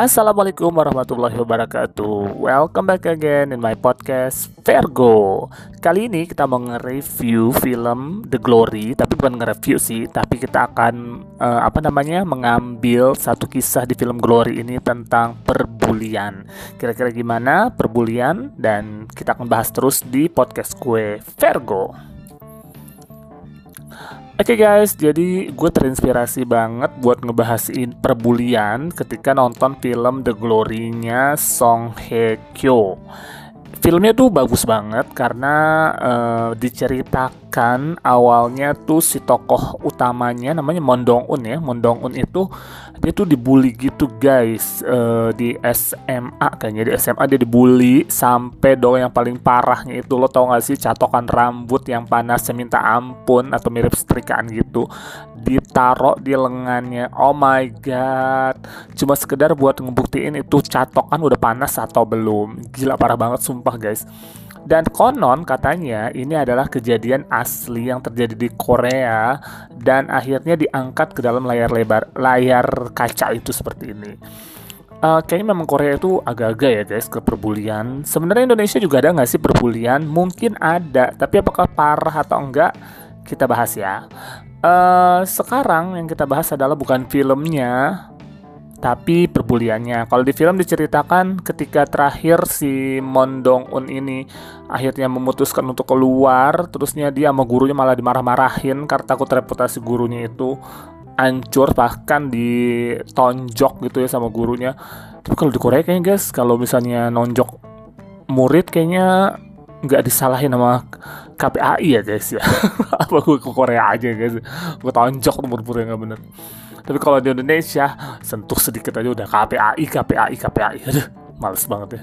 Assalamualaikum warahmatullahi wabarakatuh. Welcome back again in my podcast Vergo. Kali ini kita mau nge-review film The Glory Tapi bukan nge-review sih Tapi kita akan uh, apa namanya mengambil satu kisah di film Glory ini tentang perbulian. Kira-kira gimana perbulian? Dan kita akan bahas terus di podcast gue Vergo Oke okay guys, jadi gue terinspirasi banget buat ngebahasin perbulian ketika nonton film The Glory-nya Song Hye Kyo. Filmnya tuh bagus banget karena uh, diceritakan awalnya tuh si tokoh utamanya namanya Mondong Un ya. Mondong Un itu dia tuh dibully gitu guys. Uh, di SMA kayaknya di SMA dia dibully sampai dong yang paling parahnya itu. Lo tau gak sih catokan rambut yang panasnya minta ampun atau mirip setrikaan gitu? Ditaruh di lengannya. Oh my god. Cuma sekedar buat ngebuktiin itu catokan udah panas atau belum. Gila parah banget sumpah guys. Dan konon katanya ini adalah kejadian asli yang terjadi di Korea dan akhirnya diangkat ke dalam layar lebar layar kaca itu seperti ini. Uh, kayaknya memang Korea itu agak-agak ya guys ke perbulian. Sebenarnya Indonesia juga ada nggak sih perbulian? Mungkin ada, tapi apakah parah atau enggak? Kita bahas ya. Uh, sekarang yang kita bahas adalah bukan filmnya, tapi perbuliannya. Kalau di film diceritakan ketika terakhir si Mondong Un ini akhirnya memutuskan untuk keluar, terusnya dia sama gurunya malah dimarah-marahin karena takut reputasi gurunya itu hancur bahkan ditonjok gitu ya sama gurunya. Tapi kalau di Korea kayaknya guys, kalau misalnya nonjok murid kayaknya nggak disalahin sama KPAI ya guys ya apa gue ke Korea aja guys gue tonjok umur-umur yang nggak bener tapi kalau di Indonesia sentuh sedikit aja udah KPAI KPAI KPAI aduh males banget ya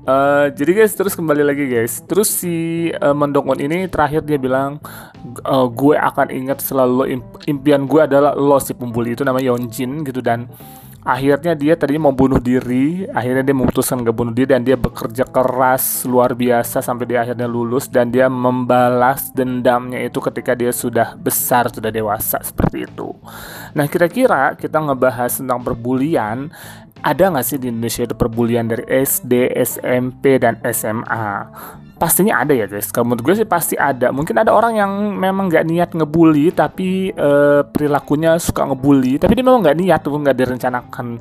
Uh, jadi guys terus kembali lagi guys. Terus si uh, Mendongon ini terakhir dia bilang uh, gue akan ingat selalu impian gue adalah lo si pembuli itu namanya Yonjin gitu. Dan akhirnya dia tadinya mau bunuh diri akhirnya dia memutuskan gak bunuh diri dan dia bekerja keras luar biasa sampai dia akhirnya lulus dan dia membalas dendamnya itu ketika dia sudah besar sudah dewasa seperti itu. Nah kira-kira kita ngebahas tentang perbulian ada nggak sih di Indonesia itu perbulian dari SD, SMP, dan SMA? pastinya ada ya guys. Kalau menurut gue sih pasti ada. Mungkin ada orang yang memang nggak niat ngebully tapi uh, perilakunya suka ngebully. Tapi dia memang nggak niat tuh nggak direncanakan.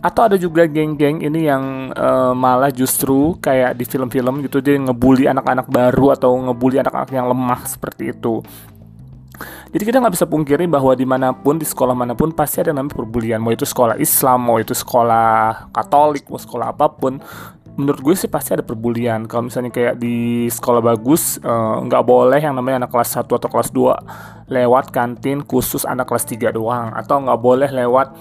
Atau ada juga geng-geng ini yang uh, malah justru kayak di film-film gitu dia ngebully anak-anak baru atau ngebully anak-anak yang lemah seperti itu. Jadi kita nggak bisa pungkiri bahwa di mana pun di sekolah mana pun pasti ada namanya perbulian. Mau itu sekolah Islam, mau itu sekolah Katolik, mau sekolah apa pun, menurut gue sih pasti ada perbulian kalau misalnya kayak di sekolah bagus eh, nggak uh, boleh yang namanya anak kelas 1 atau kelas 2 lewat kantin khusus anak kelas 3 doang atau nggak boleh lewat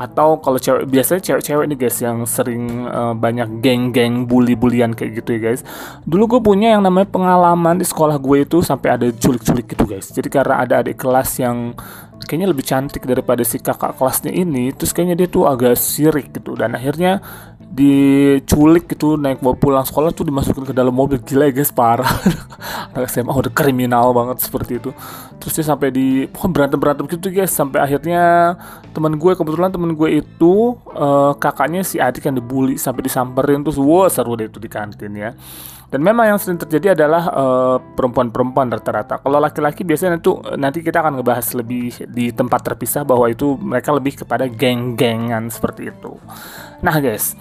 atau kalau cewek biasanya cewek-cewek nih guys yang sering uh, banyak geng-geng bully-bulian kayak gitu ya guys. Dulu gue punya yang namanya pengalaman di sekolah gue itu sampai ada culik-culik gitu guys. Jadi karena ada adik kelas yang kayaknya lebih cantik daripada si kakak kelasnya ini, terus kayaknya dia tuh agak sirik gitu dan akhirnya diculik gitu naik bawa pulang sekolah tuh dimasukin ke dalam mobil gila ya guys parah anak SMA udah kriminal banget seperti itu terus dia sampai di pokoknya berantem berantem gitu guys sampai akhirnya teman gue kebetulan teman gue itu uh, kakaknya si adik yang dibully sampai disamperin terus wow seru deh itu di kantin ya dan memang yang sering terjadi adalah uh, perempuan-perempuan rata-rata. Kalau laki-laki biasanya itu nanti kita akan ngebahas lebih di tempat terpisah bahwa itu mereka lebih kepada geng-gengan seperti itu. Nah guys,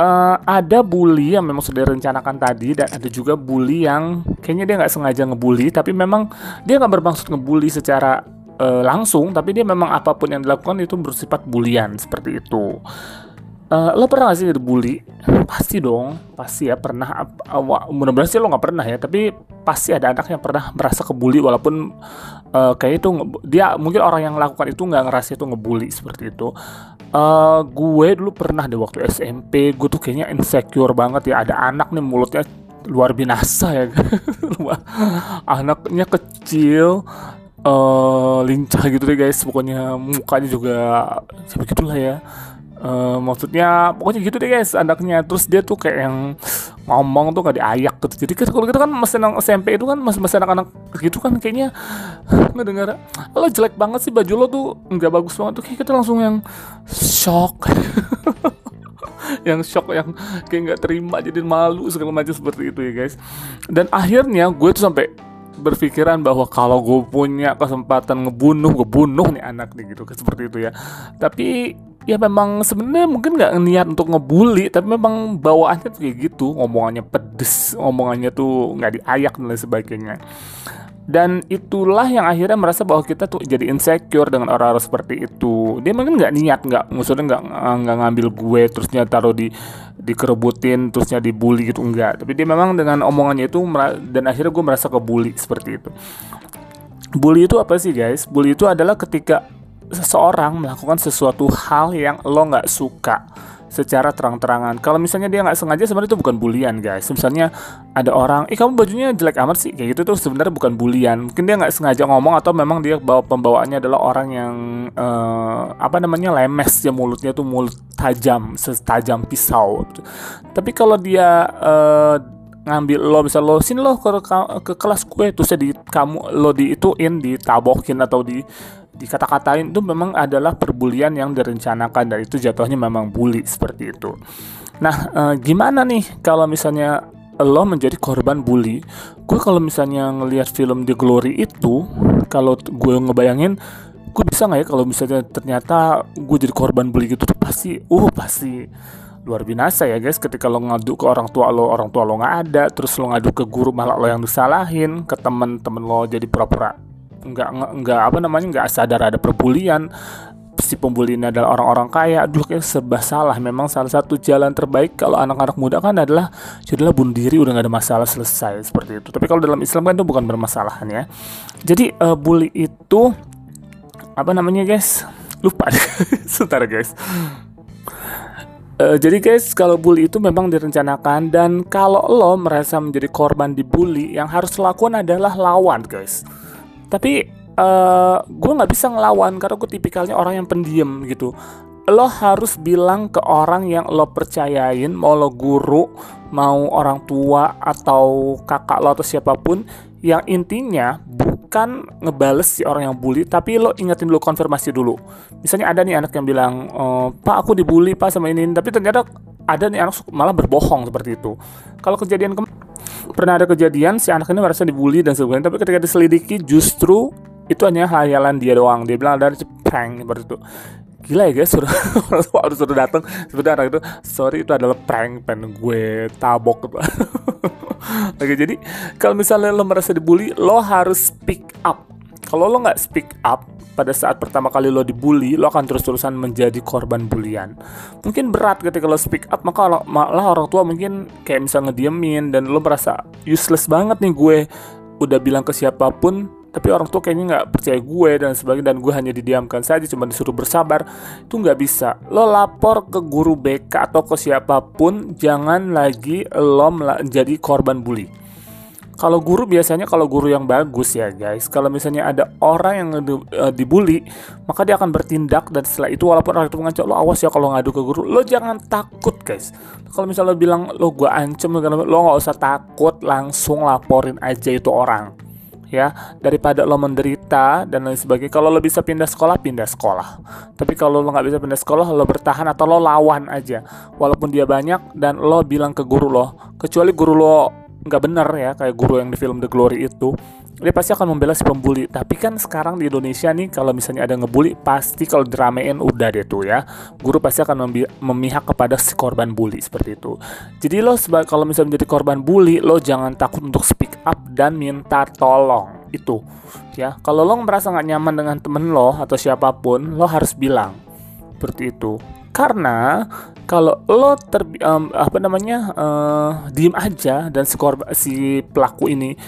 uh, ada bully yang memang sudah direncanakan tadi dan ada juga bully yang kayaknya dia nggak sengaja ngebully tapi memang dia nggak bermaksud ngebully secara uh, langsung tapi dia memang apa pun yang dilakukan itu bersifat bulian seperti itu Uh, lo pernah gak sih dibully? Pasti dong, pasti ya pernah. Uh, mudah-mudahan sih lo nggak pernah ya, tapi pasti ada anak yang pernah merasa kebully walaupun uh, kayak itu dia mungkin orang yang lakukan itu nggak ngerasa itu ngebully seperti itu. Uh, gue dulu pernah deh waktu SMP, gue tuh kayaknya insecure banget ya. Ada anak nih mulutnya luar binasa ya, anaknya kecil, uh, lincah gitu deh guys. Pokoknya mukanya juga ya begitulah ya Uh, maksudnya pokoknya gitu deh guys anaknya. Terus dia tuh kayak yang ngomong tuh gak diayak gitu. Jadi kan kalau gitu kan mesin SMP itu kan masih masih anak-anak gitu kan kayaknya. Ngedengar lo jelek banget sih baju lo tuh nggak bagus banget tuh. Kayak kita langsung yang shock. Yang shock yang kayak nggak terima jadi malu segala macam seperti itu ya guys. Dan akhirnya gue tuh sampai berpikiran bahwa kalau gue punya kesempatan ngebunuh gue bunuh nih anak nih gitu seperti itu ya. Tapi ya memang sebenarnya mungkin nggak niat untuk ngebully tapi memang bawaannya tuh kayak gitu. Ngomongannya pedes ngomongannya tuh nggak diayak dan lain sebagainya. Dan itulah yang akhirnya merasa bahwa kita tuh jadi insecure dengan orang-orang seperti itu. Dia mungkin nggak niat nggak maksudnya nggak nggak ngambil gue terusnya taruh di dikerebutin terusnya dibully gitu enggak tapi dia memang dengan omongannya itu dan akhirnya gue merasa kebully seperti itu. Bully itu apa sih guys? Bully itu adalah ketika seseorang melakukan sesuatu hal yang lo nggak suka secara terang-terangan. Kalau misalnya dia nggak sengaja sebenarnya itu bukan bulian guys. Misalnya ada orang, ih kamu bajunya jelek amat sih kayak gitu tuh sebenarnya bukan bulian. Mungkin dia nggak sengaja ngomong atau memang dia bawa pembawaannya adalah orang yang uh, apa namanya lemes ya mulutnya tuh mulut tajam, setajam pisau. Tapi kalau dia uh, ngambil lo bisa lo sin lo ke, ke kelas gue terus di kamu lo diituin ditabokin atau di dikata-katain itu memang adalah perbulian yang direncanakan dan itu jatuhnya memang bully seperti itu. Nah, e, gimana nih kalau misalnya lo menjadi korban bully? Gue kalau misalnya ngelihat film The Glory itu, kalau gue ngebayangin gue bisa nggak ya kalau misalnya ternyata gue jadi korban bully gitu tuh pasti uh pasti luar biasa ya guys ketika lo ngadu ke orang tua lo orang tua lo nggak ada terus lo ngadu ke guru malah lo yang disalahin ke temen-temen lo jadi pura-pura nggak nggak apa namanya nggak sadar ada perbulian. Si pembuli ini adalah orang-orang kaya. Aduh kayak serba salah. Memang salah satu jalan terbaik kalau anak-anak muda kan adalah jadilah bunuh diri udah nggak ada masalah selesai. Seperti itu. Tapi kalau dalam Islam kan itu bukan bermasalahan ya. Jadi uh, bully itu apa namanya guys? Lupa sebentar guys. Uh, jadi guys, kalau bully itu memang direncanakan. Dan kalau lo merasa menjadi korban dibully, yang harus lakukan adalah lawan guys tapi uh, eh, gue nggak bisa ngelawan karena gue tipikalnya orang yang pendiam gitu. Lo harus bilang ke orang yang lo percayain mau lo guru mau orang tua atau kakak lo atau siapa pun yang intinya bukan ngebales si orang yang bully tapi lo ingetin dulu konfirmasi dulu. Misalnya ada nih anak yang bilang e, pak aku dibully pak sama ini tapi ternyata ada nih anak malah berbohong seperti itu. Kalau kejadian pernah ada kejadian si anak ini merasa dibully dan sebagainya tapi ketika diselidiki justru itu hanya hayalan dia doang. Dia bilang ada prank seperti itu. Gila ya guys sudah harus sudah datang. Sebentar anak itu sorry itu adalah prank pen gue tabok. Oke jadi kalau misalnya lo merasa dibully lo harus speak up kalau lo nggak speak up pada saat pertama kali lo dibully, lo akan terus-terusan menjadi korban bulian. Mungkin berat ketika lo speak up, maka malah orang tua mungkin kayak misalnya ngediemin dan lo merasa useless banget nih gue udah bilang ke siapa pun tapi orang tua kayaknya nggak percaya gue dan sebagainya dan gue hanya didiamkan saja cuma disuruh bersabar. Itu nggak bisa. Lo lapor ke guru BK atau ke siapa pun jangan lagi lo menjadi korban bully kalau guru biasanya kalau guru yang bagus ya guys. Kalau misalnya ada orang yang uh, dibully maka dia akan bertindak dan setelah itu walaupun orang itu mengancam lo awas ya kalau ngadu ke guru. Lo jangan takut guys. Kalau misalnya lo bilang lo gue ancam lo nggak usah takut langsung laporin aja itu orang ya. Daripada lo menderita dan lain sebagainya. Kalau lo bisa pindah sekolah pindah sekolah. Tapi kalau lo nggak bisa pindah sekolah lo bertahan atau lo lawan aja. Walaupun dia banyak dan lo bilang ke guru lo kecuali guru lo nggak benar ya kayak guru yang di film The Glory itu dia pasti akan membela si pembuli. Tapi kan sekarang di Indonesia nih kalau misalnya ada ngebully pasti kalau diramein udah deh tuh ya. Guru pasti akan memihak kepada si korban bully seperti itu. Jadi lo sebagai kalau misalnya menjadi korban bully lo jangan takut untuk speak up dan minta tolong. Itu ya. Kalau lo merasa nggak nyaman dengan temen lo atau siapa pun lo harus bilang. Seperti itu. Karena kalau lo ter um, apa namanya uh, diem aja dan si korban si pelaku ini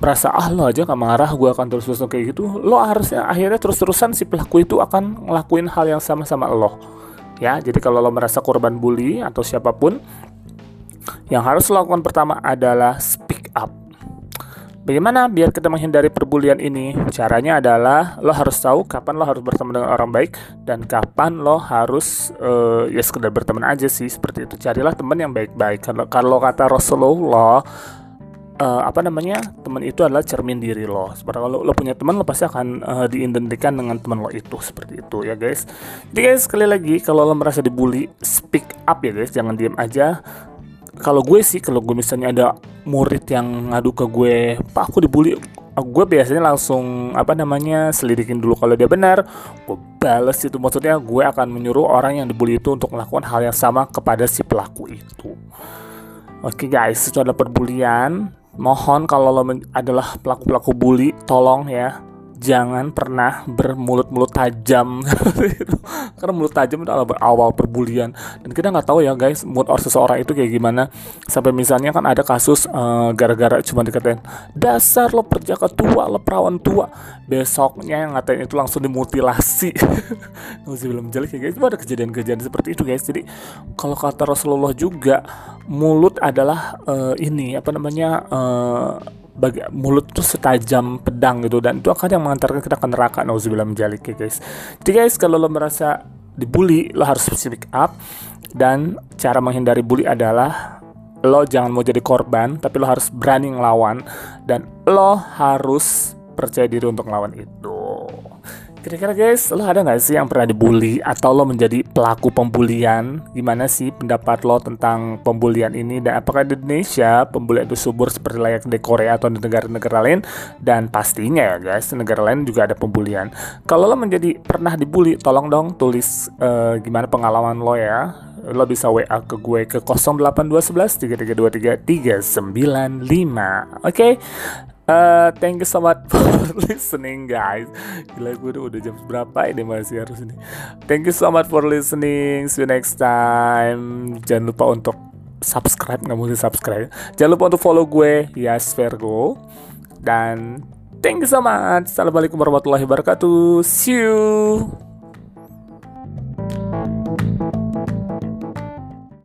merasa ah lo aja gak marah gue akan terus terus kayak gitu lo harusnya akhirnya terus terusan si pelaku itu akan ngelakuin hal yang sama sama lo. Ya jadi kalau lo merasa korban bully atau siapa pun yang harus lo lakukan pertama adalah speak up Bagaimana biar kita menghindari perbulian ini? Caranya adalah lo harus tahu kapan lo harus berteman dengan orang baik dan kapan lo harus uh, ya sekedar berteman aja sih seperti itu. Carilah teman yang baik-baik. Kalau kalau kata Rasulullah uh, apa namanya teman itu adalah cermin diri lo seperti kalau lo punya teman lo pasti akan uh, diidentikan dengan teman lo itu seperti itu ya guys jadi guys sekali lagi kalau lo merasa dibully speak up ya guys jangan diem aja kalau gue sih kalau gue misalnya ada murid yang ngadu ke gue pak aku dibully. Gue biasanya langsung apa namanya selidikin dulu kalau dia benar. Gue bales itu maksudnya gue akan menyuruh orang yang dibully itu untuk melakukan hal yang sama kepada si pelaku itu. Oke guys itu adalah perbulian. Mohon kalau lo adalah pelaku-pelaku bully tolong ya jangan pernah bermulut-mulut tajam. Karena mulut tajam itu adalah awal perbulian. Dan kita nggak tahu ya guys mood or seseorang itu kayak gimana. Sampai misalnya kan ada kasus uh, gara-gara cuma dikatain dasar lo perjaka tua lo perawan tua. Besoknya yang ngatain itu langsung dimutilasi. Masih belum jelas ya guys. Itu ada kejadian-kejadian seperti itu guys. Jadi kalau kata Rasulullah juga mulut adalah uh, ini apa namanya uh, bagi mulut tuh setajam pedang gitu dan itu akan yang mengantarkan kita ke neraka. Nauzubillah menjalik ya guys. Jadi guys kalau lo merasa dibully lo harus speak up dan cara menghindari bully adalah lo jangan mau jadi korban tapi lo harus berani ngelawan dan lo harus percaya diri untuk ngelawan itu Kira-kira guys, lo ada nggak sih yang pernah dibully atau lo menjadi pelaku pembulian? Gimana sih pendapat lo tentang pembulian ini dan apakah di Indonesia pembulian itu subur seperti layak di Korea atau di negara-negara lain? Dan pastinya ya guys, di negara lain juga ada pembulian. Kalau lo menjadi pernah dibully, tolong dong tulis uh, gimana pengalaman lo ya. Lo bisa WA ke gue ke 08211 3323 395. Oke. Okay? Uh, thank you so much for listening guys. Gila gue udah, udah jam berapa ini masih harus ini? Thank you so much for listening. See you next time. Jangan lupa untuk subscribe Nggak mesti subscribe. Jangan lupa untuk follow gue Yes Vergo. Dan thank you so much. Assalamualaikum warahmatullahi wabarakatuh. See you